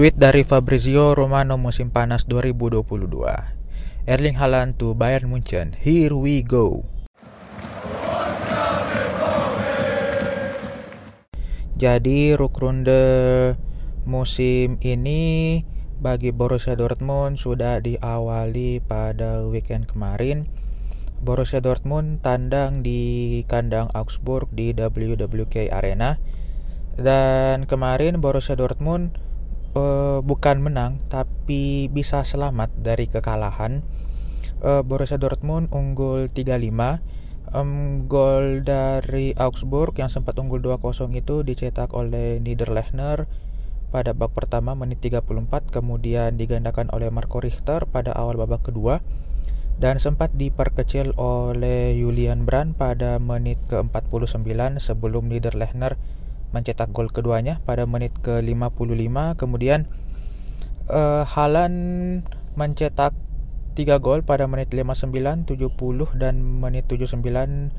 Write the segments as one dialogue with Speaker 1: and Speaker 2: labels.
Speaker 1: Tweet dari Fabrizio Romano musim panas 2022. Erling Haaland to Bayern Munchen. Here we go. Jadi rukrunde musim ini bagi Borussia Dortmund sudah diawali pada weekend kemarin. Borussia Dortmund tandang di kandang Augsburg di WWK Arena. Dan kemarin Borussia Dortmund uh, bukan menang tapi bisa selamat dari kekalahan. Uh, Borussia Dortmund unggul 3-5. Um, gol dari Augsburg yang sempat unggul 2-0 itu dicetak oleh Niederlechner pada babak pertama menit 34 kemudian digandakan oleh Marco Richter pada awal babak kedua dan sempat diperkecil oleh Julian Brand pada menit ke-49 sebelum Niederlechner mencetak gol keduanya pada menit ke-55 kemudian uh, Haaland mencetak 3 gol pada menit 59, 70 dan menit 79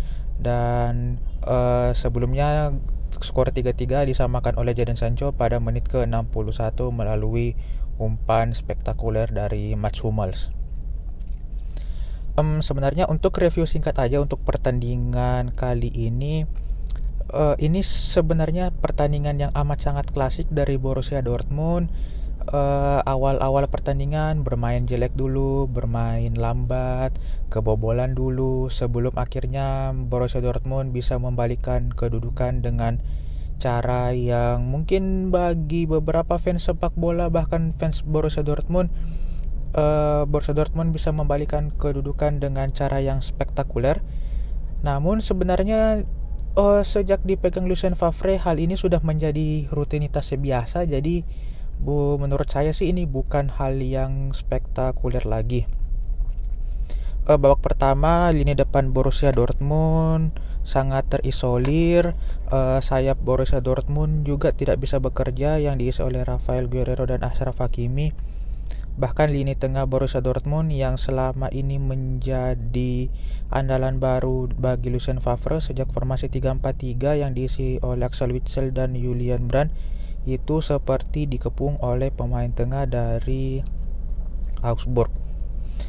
Speaker 1: dan uh, sebelumnya skor 3-3 disamakan oleh Jadon Sancho pada menit ke-61 melalui umpan spektakuler dari Mats Hummels. Um, sebenarnya untuk review singkat aja untuk pertandingan kali ini uh, ini sebenarnya pertandingan yang amat sangat klasik dari Borussia Dortmund. Uh, awal-awal pertandingan bermain jelek dulu, bermain lambat, kebobolan dulu sebelum akhirnya Borussia Dortmund bisa membalikan kedudukan dengan cara yang mungkin bagi beberapa fans sepak bola bahkan fans Borussia Dortmund uh, Borussia Dortmund bisa membalikan kedudukan dengan cara yang spektakuler. Namun sebenarnya uh, sejak dipegang Lucien Favre hal ini sudah menjadi rutinitas biasa. Jadi bu menurut saya sih ini bukan hal yang spektakuler lagi. Uh, babak pertama lini depan Borussia Dortmund sangat terisolir. Uh, sayap Borussia Dortmund juga tidak bisa bekerja yang diisi oleh Rafael Guerrero dan Ashraf Hakimi Bahkan lini tengah Borussia Dortmund yang selama ini menjadi andalan baru bagi Lucien Favre sejak formasi 3-4-3 yang diisi oleh Axel Witsel dan Julian Brand itu seperti dikepung oleh pemain tengah dari Augsburg.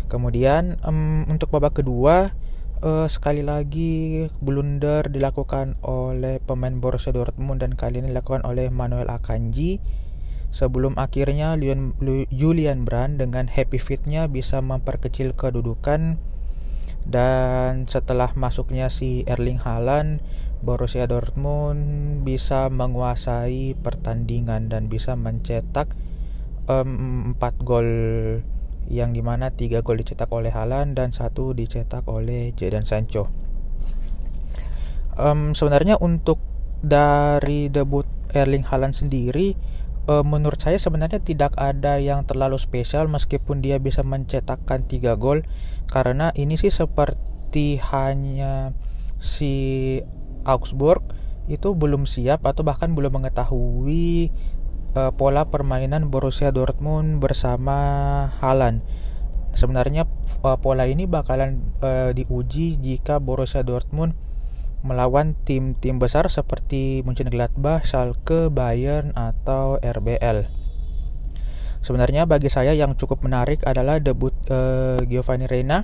Speaker 1: Kemudian um, untuk babak kedua uh, sekali lagi blunder dilakukan oleh pemain Borussia Dortmund dan kali ini dilakukan oleh Manuel Akanji sebelum akhirnya Julian Brand dengan happy fitnya bisa memperkecil kedudukan dan setelah masuknya si Erling Haaland Borussia Dortmund bisa menguasai pertandingan dan bisa mencetak um, 4 gol yang di mana 3 gol dicetak oleh Haaland dan satu dicetak oleh Jadon Sancho. Um, sebenarnya untuk dari debut Erling Haaland sendiri e, menurut saya sebenarnya tidak ada yang terlalu spesial meskipun dia bisa mencetakkan tiga gol karena ini sih seperti hanya si Augsburg itu belum siap atau bahkan belum mengetahui e, pola permainan Borussia Dortmund bersama Haaland. Sebenarnya e, pola ini bakalan e, diuji jika Borussia Dortmund melawan tim-tim besar seperti Mönchengladbach, Schalke, Bayern atau RBL. Sebenarnya bagi saya yang cukup menarik adalah debut uh, Giovanni Reina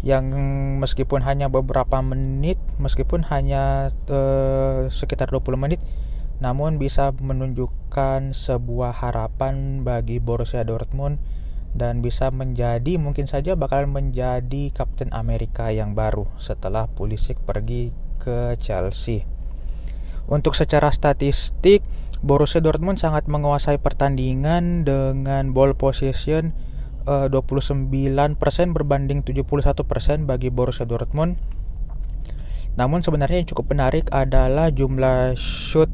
Speaker 1: yang meskipun hanya beberapa menit, meskipun hanya uh, sekitar 20 menit, namun bisa menunjukkan sebuah harapan bagi Borussia Dortmund dan bisa menjadi mungkin saja bakal menjadi Kapten Amerika yang baru setelah Pulisic pergi ke Chelsea. Untuk secara statistik, Borussia Dortmund sangat menguasai pertandingan dengan ball possession uh, 29% berbanding 71% bagi Borussia Dortmund. Namun sebenarnya yang cukup menarik adalah jumlah shoot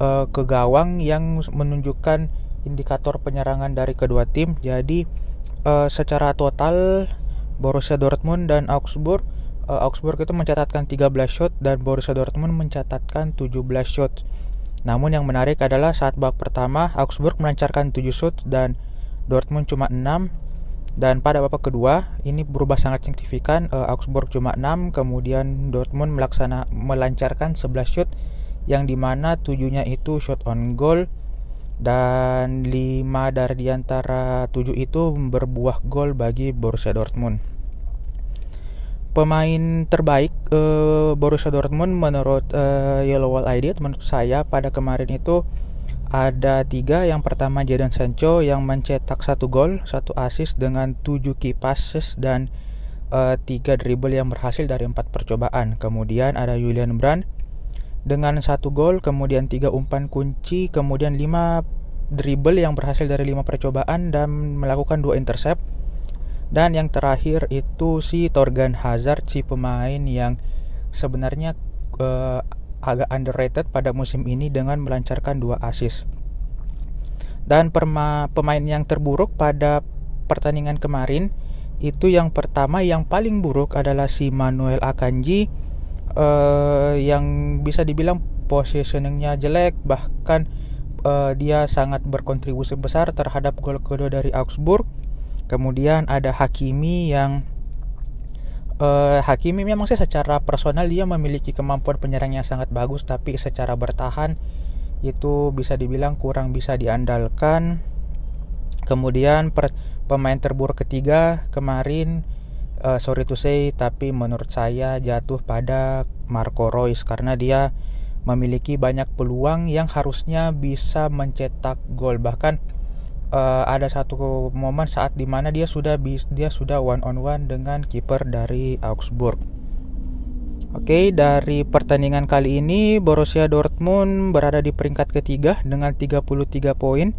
Speaker 1: uh, ke gawang yang menunjukkan indikator penyerangan dari kedua tim. Jadi uh, secara total Borussia Dortmund dan Augsburg uh, Augsburg itu mencatatkan 13 shot dan Borussia Dortmund mencatatkan 17 shot. Namun yang menarik adalah saat babak pertama Augsburg melancarkan 7 shot dan Dortmund cuma 6 dan pada babak kedua ini berubah sangat signifikan uh, Augsburg cuma 6 kemudian Dortmund melaksana melancarkan 11 shot yang di mana tujuhnya itu shot on goal dan 5 dari di antara 7 itu berbuah gol bagi Borussia Dortmund. Pemain terbaik uh, Borussia Dortmund menurut uh, Yellow Wall ID menurut saya pada kemarin itu ada tiga. Yang pertama Jadon Sancho yang mencetak satu gol, satu assist dengan 7 key passes dan uh, tiga dribble yang berhasil dari empat percobaan. Kemudian ada Julian Brand dengan satu gol, kemudian tiga umpan kunci, kemudian lima dribble yang berhasil dari lima percobaan dan melakukan dua intercept dan yang terakhir itu si Torgan Hazard si pemain yang sebenarnya uh, agak underrated pada musim ini dengan melancarkan dua assist. Dan perma, pemain yang terburuk pada pertandingan kemarin itu yang pertama yang paling buruk adalah si Manuel Akanji uh, yang bisa dibilang positioningnya jelek bahkan uh, dia sangat berkontribusi besar terhadap gol kedua dari Augsburg Kemudian ada Hakimi yang uh, Hakimi memang sih secara personal dia memiliki kemampuan penyerang yang sangat bagus tapi secara bertahan itu bisa dibilang kurang bisa diandalkan. Kemudian per, pemain terburuk ketiga kemarin uh, sorry to say tapi menurut saya jatuh pada Marco Reus karena dia memiliki banyak peluang yang harusnya bisa mencetak gol bahkan uh, ada satu momen saat di mana dia sudah bis, dia sudah one on one dengan kiper dari Augsburg. Oke, okay, dari pertandingan kali ini Borussia Dortmund berada di peringkat ketiga dengan 33 poin.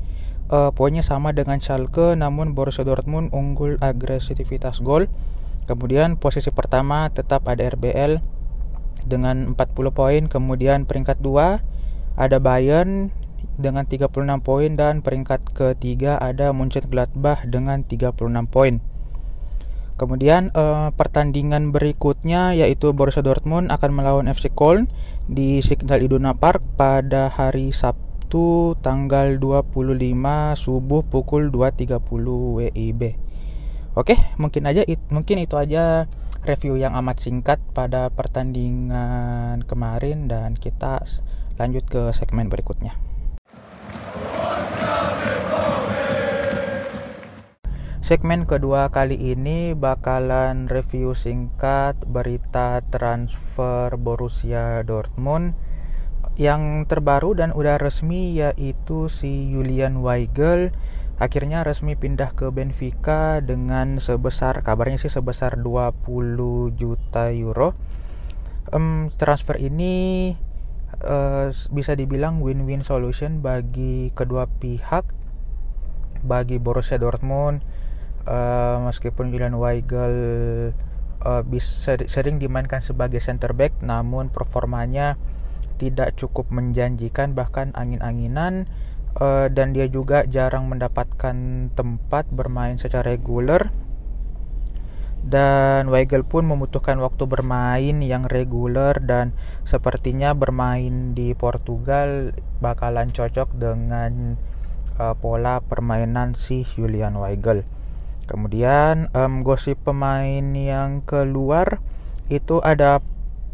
Speaker 1: Uh, poinnya sama dengan Schalke, namun Borussia Dortmund unggul agresivitas gol. Kemudian posisi pertama tetap ada RBL dengan 40 poin. Kemudian peringkat 2 ada Bayern dengan 36 poin dan peringkat ketiga ada Mönchengladbach dengan 36 poin. Kemudian eh, pertandingan berikutnya yaitu Borussia Dortmund akan melawan FC Köln di Signal Iduna Park pada hari Sabtu tanggal 25 subuh pukul 2.30 WIB. Oke, mungkin aja it, mungkin itu aja review yang amat singkat pada pertandingan kemarin dan kita lanjut ke segmen berikutnya. Segmen kedua kali ini bakalan review singkat berita transfer Borussia Dortmund yang terbaru dan udah resmi yaitu si Julian Weigel akhirnya resmi pindah ke Benfica dengan sebesar kabarnya sih sebesar 20 juta euro. Um, transfer ini uh, bisa dibilang win-win solution bagi kedua pihak bagi Borussia Dortmund uh, meskipun Julian Weigel uh, bisa sering dimainkan sebagai center back namun performanya tidak cukup menjanjikan bahkan angin-anginan uh, dan dia juga jarang mendapatkan tempat bermain secara reguler dan Weigel pun membutuhkan waktu bermain yang reguler dan sepertinya bermain di Portugal bakalan cocok dengan uh, pola permainan si Julian Weigel. Kemudian um, gosip pemain yang keluar itu ada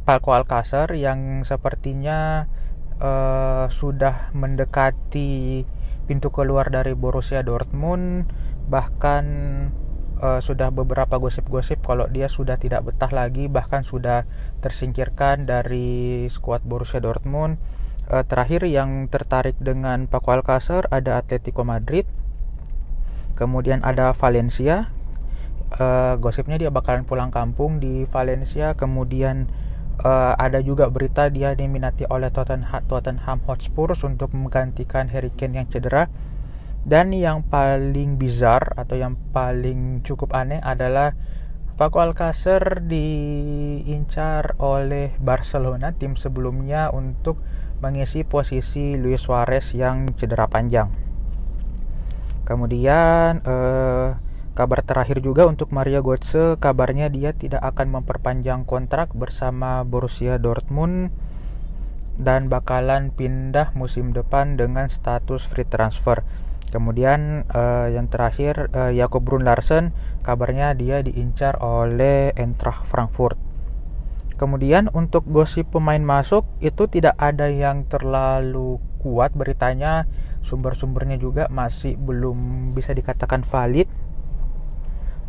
Speaker 1: Paco Alcacer yang sepertinya uh, sudah mendekati pintu keluar dari Borussia Dortmund bahkan uh, sudah beberapa gosip-gosip kalau dia sudah tidak betah lagi bahkan sudah tersingkirkan dari skuad Borussia Dortmund. Uh, terakhir yang tertarik dengan Paco Alcacer ada Atletico Madrid kemudian ada Valencia. Uh, gosipnya dia bakalan pulang kampung di Valencia. Kemudian uh, ada juga berita dia diminati oleh Tottenham, Tottenham Hotspur untuk menggantikan Harry Kane yang cedera. Dan yang paling bizar atau yang paling cukup aneh adalah Paco Alcacer diincar oleh Barcelona tim sebelumnya untuk mengisi posisi Luis Suarez yang cedera panjang. Kemudian eh, kabar terakhir juga untuk Maria Götze, kabarnya dia tidak akan memperpanjang kontrak bersama Borussia Dortmund dan bakalan pindah musim depan dengan status free transfer. Kemudian uh, yang terakhir uh, Jakob Brun Larsen kabarnya dia diincar oleh Eintracht Frankfurt. Kemudian untuk gosip pemain masuk itu tidak ada yang terlalu kuat beritanya sumber-sumbernya juga masih belum bisa dikatakan valid.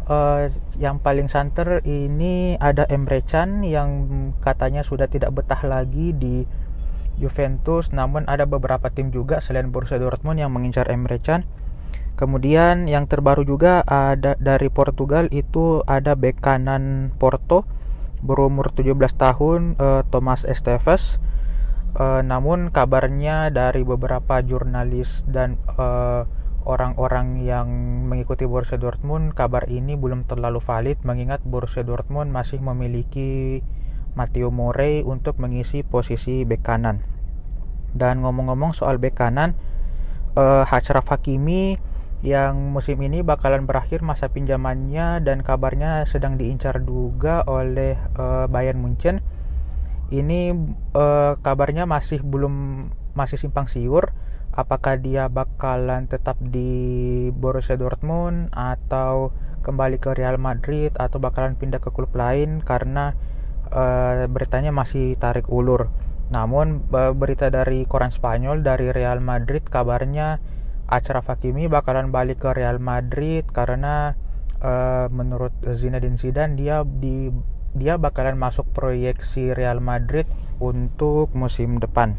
Speaker 1: Uh, yang paling santer ini ada Emre Can yang katanya sudah tidak betah lagi di Juventus. Namun ada beberapa tim juga selain Borussia Dortmund yang mengincar Emre Can Kemudian yang terbaru juga ada dari Portugal itu ada bek kanan Porto berumur 17 tahun uh, Thomas Esteves. Uh, namun kabarnya dari beberapa jurnalis dan uh, orang-orang yang mengikuti Borussia Dortmund kabar ini belum terlalu valid mengingat Borussia Dortmund masih memiliki Matteo Morey untuk mengisi posisi bek kanan. Dan ngomong-ngomong soal bek kanan, Hachraf Hakimi yang musim ini bakalan berakhir masa pinjamannya dan kabarnya sedang diincar juga oleh uh, Bayern Munchen. Ini uh, kabarnya masih belum masih simpang siur apakah dia bakalan tetap di Borussia Dortmund atau kembali ke Real Madrid atau bakalan pindah ke klub lain karena uh, beritanya masih tarik ulur. Namun berita dari koran Spanyol dari Real Madrid kabarnya Achraf Hakimi bakalan balik ke Real Madrid karena uh, menurut Zinedine Zidane dia di dia bakalan masuk proyeksi Real Madrid untuk musim depan.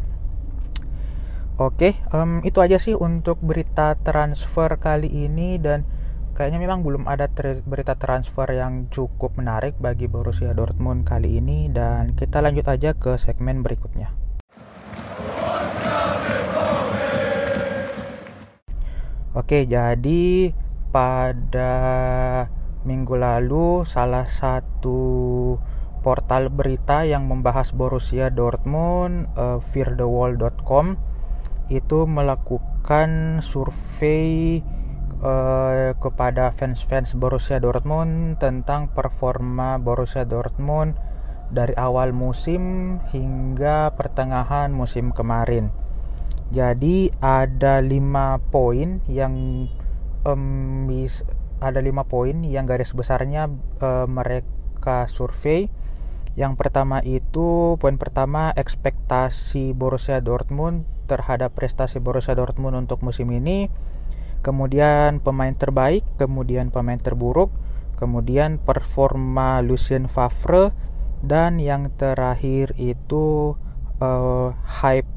Speaker 1: Oke, um, itu aja sih untuk berita transfer kali ini dan kayaknya memang belum ada berita transfer yang cukup menarik bagi Borussia Dortmund kali ini dan kita lanjut aja ke segmen berikutnya. Oke, jadi pada minggu lalu salah satu portal berita yang membahas Borussia Dortmund, uh, fearthewall.com itu melakukan survei uh, kepada fans-fans Borussia Dortmund tentang performa Borussia Dortmund dari awal musim hingga pertengahan musim kemarin. Jadi ada lima poin yang um, ada lima poin yang garis besarnya uh, mereka survei. Yang pertama itu poin pertama ekspektasi Borussia Dortmund terhadap prestasi Borussia Dortmund untuk musim ini. Kemudian pemain terbaik, kemudian pemain terburuk, kemudian performa Lucien Favre dan yang terakhir itu uh, hype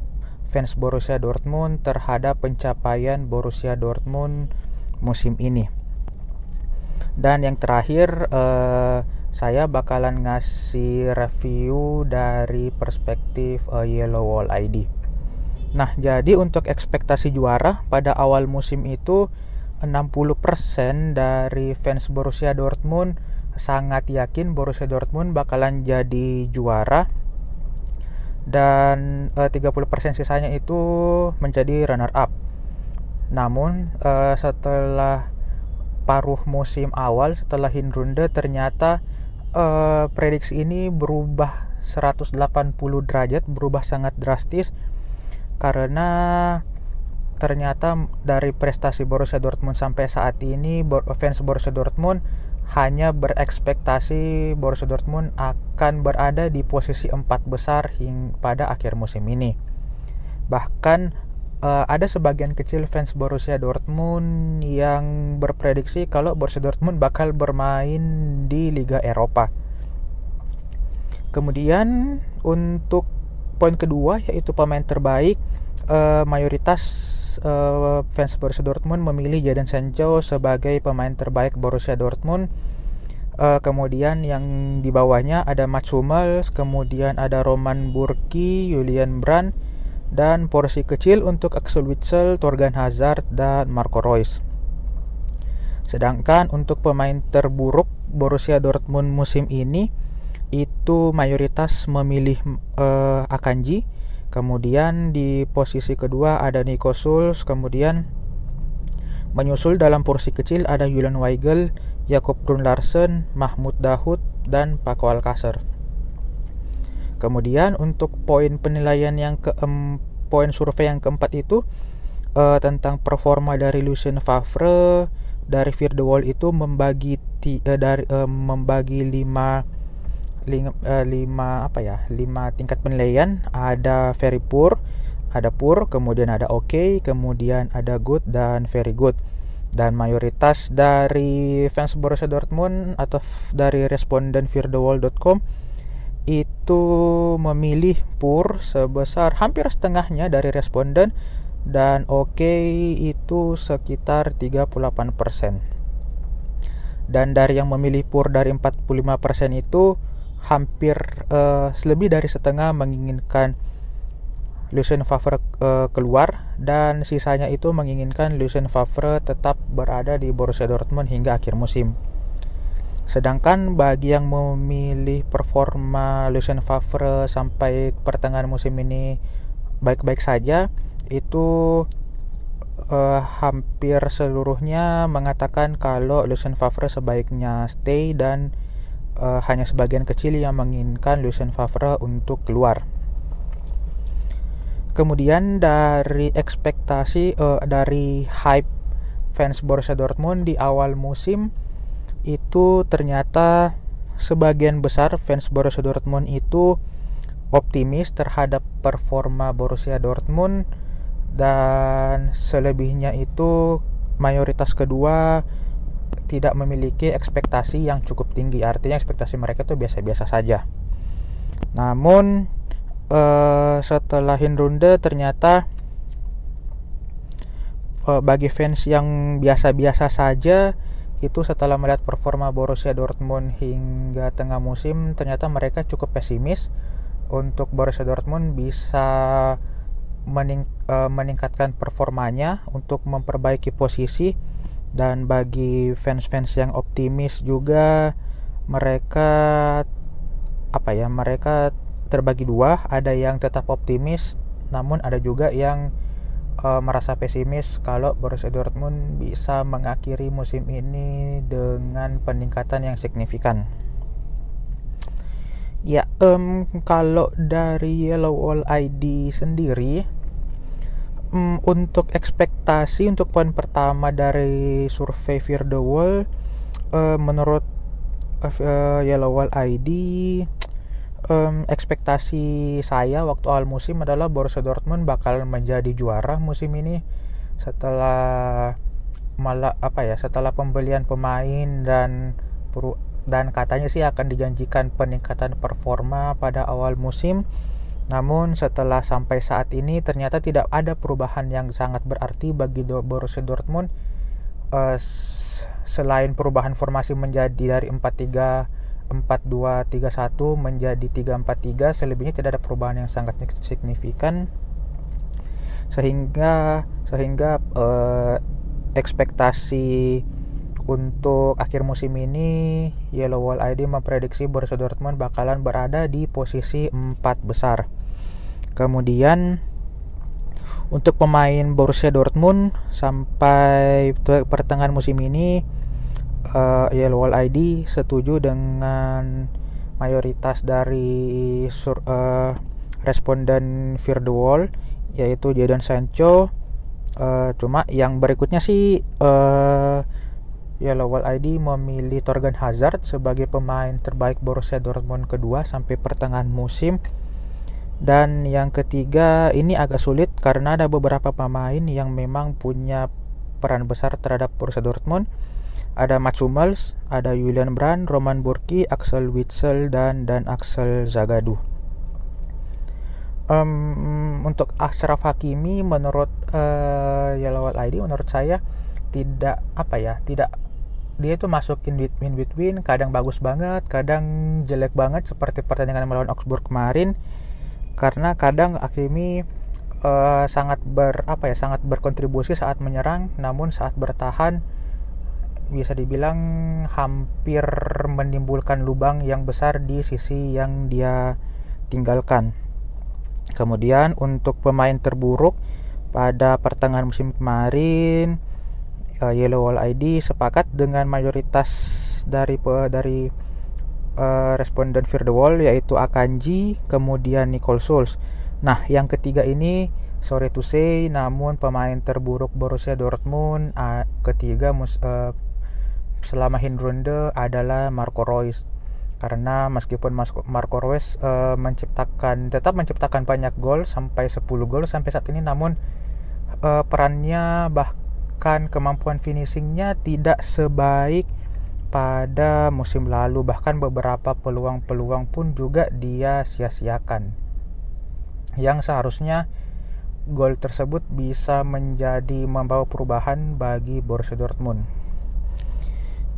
Speaker 1: fans Borussia Dortmund terhadap pencapaian Borussia Dortmund musim ini. Dan yang terakhir uh, saya bakalan ngasih review dari perspektif uh, Yellow Wall ID. Nah, jadi untuk ekspektasi juara pada awal musim itu 60% dari fans Borussia Dortmund sangat yakin Borussia Dortmund bakalan jadi juara dan uh, eh, 30% sisanya itu menjadi runner up. Namun uh, setelah paruh musim awal setelah Hinrunde ternyata uh, prediksi ini berubah 180 derajat, berubah sangat drastis karena ternyata dari prestasi Borussia Dortmund sampai saat ini fans Borussia Dortmund hanya berekspektasi Borussia Dortmund akan berada di posisi empat besar hingga pada akhir musim ini. Bahkan uh, ada sebagian kecil fans Borussia Dortmund yang berprediksi kalau Borussia Dortmund bakal bermain di Liga Eropa. Kemudian untuk poin kedua yaitu pemain terbaik, uh, mayoritas uh, fans Borussia Dortmund memilih Jadon Sancho sebagai pemain terbaik Borussia Dortmund. Uh, kemudian yang di bawahnya ada Mats Hummels, kemudian ada Roman Burki, Julian Brand, dan porsi kecil untuk Axel Witsel, Torgan Hazard, dan Marco Reus. Sedangkan untuk pemain terburuk Borussia Dortmund musim ini itu mayoritas memilih uh, Akanji Kemudian di posisi kedua ada Nico Schulz, kemudian menyusul dalam porsi kecil ada Julian Weigel, Jakob Brun Larsen, Mahmud Dahoud, dan Paco Alcacer. Kemudian untuk poin penilaian yang ke poin survei yang keempat itu uh, tentang performa dari Lucien Favre dari Fear the Wall itu membagi uh, dari uh, membagi lima lima, uh, apa ya lima tingkat penilaian ada very poor ada poor, kemudian ada okay, kemudian ada good dan very good. Dan mayoritas dari fans Borussia Dortmund atau dari responden fearthewall.com itu memilih poor sebesar hampir setengahnya dari responden dan oke okay itu sekitar 38%. Dan dari yang memilih pur dari 45% itu hampir uh, lebih dari setengah menginginkan Lucien Favre uh, keluar dan sisanya itu menginginkan Lucien Favre tetap berada di Borussia Dortmund hingga akhir musim. Sedangkan bagi yang memilih performa Lucien Favre sampai pertengahan musim ini baik-baik saja, itu uh, hampir seluruhnya mengatakan kalau Lucien Favre sebaiknya stay dan uh, hanya sebagian kecil yang menginginkan Lucien Favre untuk keluar. Kemudian dari ekspektasi uh, dari hype fans Borussia Dortmund di awal musim itu ternyata sebagian besar fans Borussia Dortmund itu optimis terhadap performa Borussia Dortmund dan selebihnya itu mayoritas kedua tidak memiliki ekspektasi yang cukup tinggi. Artinya ekspektasi mereka itu biasa-biasa saja. Namun eh, setelah Hinrunde ternyata eh, bagi fans yang biasa-biasa saja itu setelah melihat performa Borussia Dortmund hingga tengah musim ternyata mereka cukup pesimis untuk Borussia Dortmund bisa mening, uh, meningkatkan performanya untuk memperbaiki posisi. Dan bagi fans-fans yang optimis juga mereka apa ya mereka terbagi dua. Ada yang tetap optimis namun ada juga yang uh, merasa pesimis kalau Borussia Dortmund bisa mengakhiri musim ini dengan peningkatan yang signifikan. Ya, um, kalau dari Yellow Wall ID sendiri, um, untuk ekspektasi untuk poin pertama dari survei Fear the Wall, uh, menurut uh, Yellow Wall ID, um, ekspektasi saya waktu awal musim adalah Borussia Dortmund bakal menjadi juara musim ini setelah malah apa ya setelah pembelian pemain dan dan katanya sih akan dijanjikan peningkatan performa pada awal musim. Namun setelah sampai saat ini ternyata tidak ada perubahan yang sangat berarti bagi Borussia Dortmund uh, selain perubahan formasi menjadi dari 4-3 4-2-3-1 menjadi 3-4-3 selebihnya tidak ada perubahan yang sangat signifikan sehingga sehingga uh, ekspektasi untuk akhir musim ini, Yellow Wall ID memprediksi Borussia Dortmund bakalan berada di posisi 4 besar. Kemudian untuk pemain Borussia Dortmund sampai pertengahan musim ini uh, Wall ID setuju dengan mayoritas dari sur, uh, responden Fear the Wall yaitu Jadon Sancho uh, cuma yang berikutnya sih uh, Yellow Wall ID memilih Torgan Hazard sebagai pemain terbaik Borussia Dortmund kedua sampai pertengahan musim. Dan yang ketiga ini agak sulit karena ada beberapa pemain yang memang punya peran besar terhadap Borussia Dortmund. Ada Mats Hummels, ada Julian Brand, Roman Burki, Axel Witsel dan dan Axel Zagadou. Um, untuk Ashraf Hakimi menurut uh, Yellow Wall ID menurut saya tidak apa ya tidak dia itu masuk in between, between kadang bagus banget kadang jelek banget seperti pertandingan melawan Augsburg kemarin karena kadang Akimi uh, sangat ber apa ya sangat berkontribusi saat menyerang namun saat bertahan bisa dibilang hampir menimbulkan lubang yang besar di sisi yang dia tinggalkan kemudian untuk pemain terburuk pada pertengahan musim kemarin uh, Yellow Wall ID sepakat dengan mayoritas dari dari uh, responden Fear the Wall yaitu Akanji, kemudian Nicole Souls. Nah, yang ketiga ini sorry to say namun pemain terburuk Borussia Dortmund ketiga mus, uh, selama Hinrunde adalah Marco Reus. karena meskipun Marco Reus uh, menciptakan tetap menciptakan banyak gol sampai 10 gol sampai saat ini namun uh, perannya bahkan kemampuan finishingnya tidak sebaik pada musim lalu. Bahkan beberapa peluang-peluang pun juga dia sia-siakan. Yang seharusnya gol tersebut bisa menjadi membawa perubahan bagi Borussia Dortmund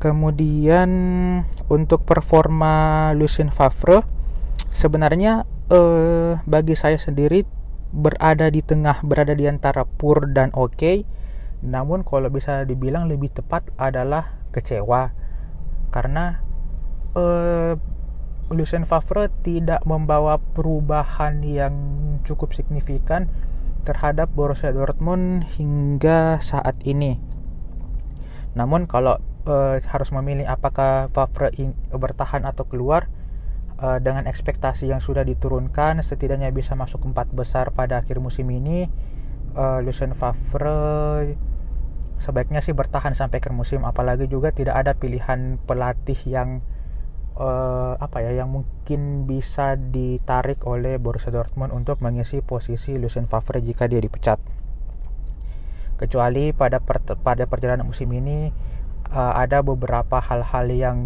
Speaker 1: Kemudian untuk performa Lucien Favre sebenarnya eh, bagi saya sendiri berada di tengah, berada di antara poor dan oke. Okay. Namun kalau bisa dibilang lebih tepat adalah kecewa karena eh, Lucien Favre tidak membawa perubahan yang cukup signifikan terhadap Borussia Dortmund hingga saat ini. Namun kalau uh, harus memilih apakah Favre bertahan atau keluar uh, dengan ekspektasi yang sudah diturunkan setidaknya bisa masuk empat besar pada akhir musim ini. Uh, Lucien Favre sebaiknya sih bertahan sampai akhir musim apalagi juga tidak ada pilihan pelatih yang uh, apa ya yang mungkin bisa ditarik oleh Borussia Dortmund untuk mengisi posisi Lucien Favre jika dia dipecat. Kecuali pada per, pada perjalanan musim ini uh, ada beberapa hal-hal yang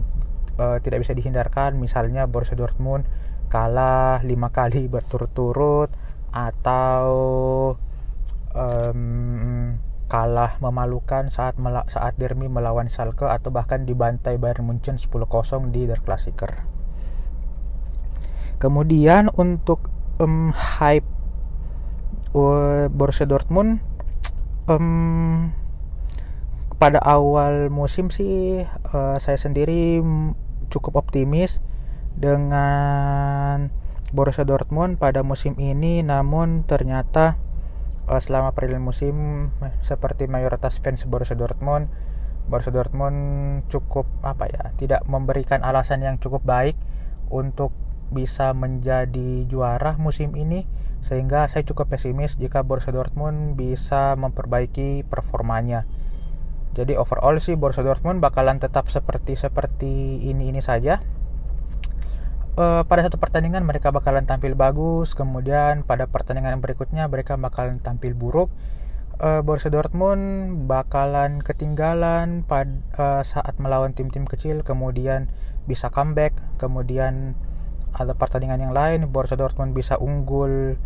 Speaker 1: uh, tidak bisa dihindarkan misalnya Borussia Dortmund kalah lima kali berturut-turut atau um, kalah memalukan saat saat derby melawan Schalke atau bahkan dibantai Bayern Munchen 10-0 di Der Klassiker. Kemudian untuk um, hype uh, Borussia Dortmund um, pada awal musim sih uh, saya sendiri cukup optimis dengan Borussia Dortmund pada musim ini. Namun ternyata uh, selama perjalanan musim seperti mayoritas fans Borussia Dortmund Borussia Dortmund cukup apa ya tidak memberikan alasan yang cukup baik untuk bisa menjadi juara musim ini. Sehingga saya cukup pesimis jika Borussia Dortmund bisa memperbaiki performanya jadi overall sih Borussia Dortmund bakalan tetap seperti seperti ini ini saja. Uh, pada satu pertandingan mereka bakalan tampil bagus, kemudian pada pertandingan berikutnya mereka bakalan tampil buruk. Uh, Borussia Dortmund bakalan ketinggalan pada uh, saat melawan tim-tim kecil, kemudian bisa comeback, kemudian ada pertandingan yang lain Borussia Dortmund bisa unggul,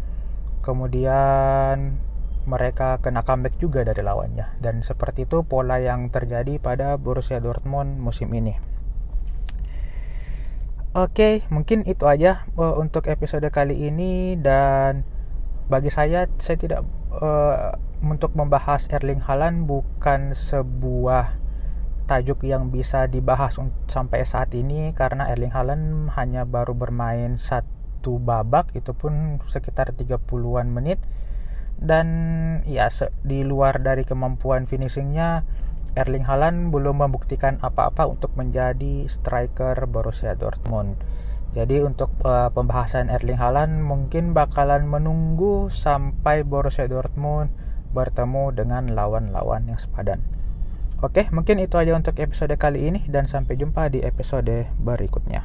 Speaker 1: kemudian mereka kena comeback juga dari lawannya. Dan seperti itu pola yang terjadi pada Borussia Dortmund musim ini. Oke, mungkin itu aja uh, untuk episode kali ini. Dan bagi saya saya tidak uh, untuk membahas Erling Haaland bukan sebuah tajuk yang bisa dibahas sampai saat ini. Karena Erling Haaland hanya baru bermain satu babak itu pun sekitar 30-an menit dan ya di luar dari kemampuan finishingnya Erling Haaland belum membuktikan apa-apa untuk menjadi striker Borussia Dortmund. Jadi untuk uh, pembahasan Erling Haaland mungkin bakalan menunggu sampai Borussia Dortmund bertemu dengan lawan-lawan yang sepadan. Oke, mungkin itu aja untuk episode kali ini dan sampai jumpa di episode berikutnya.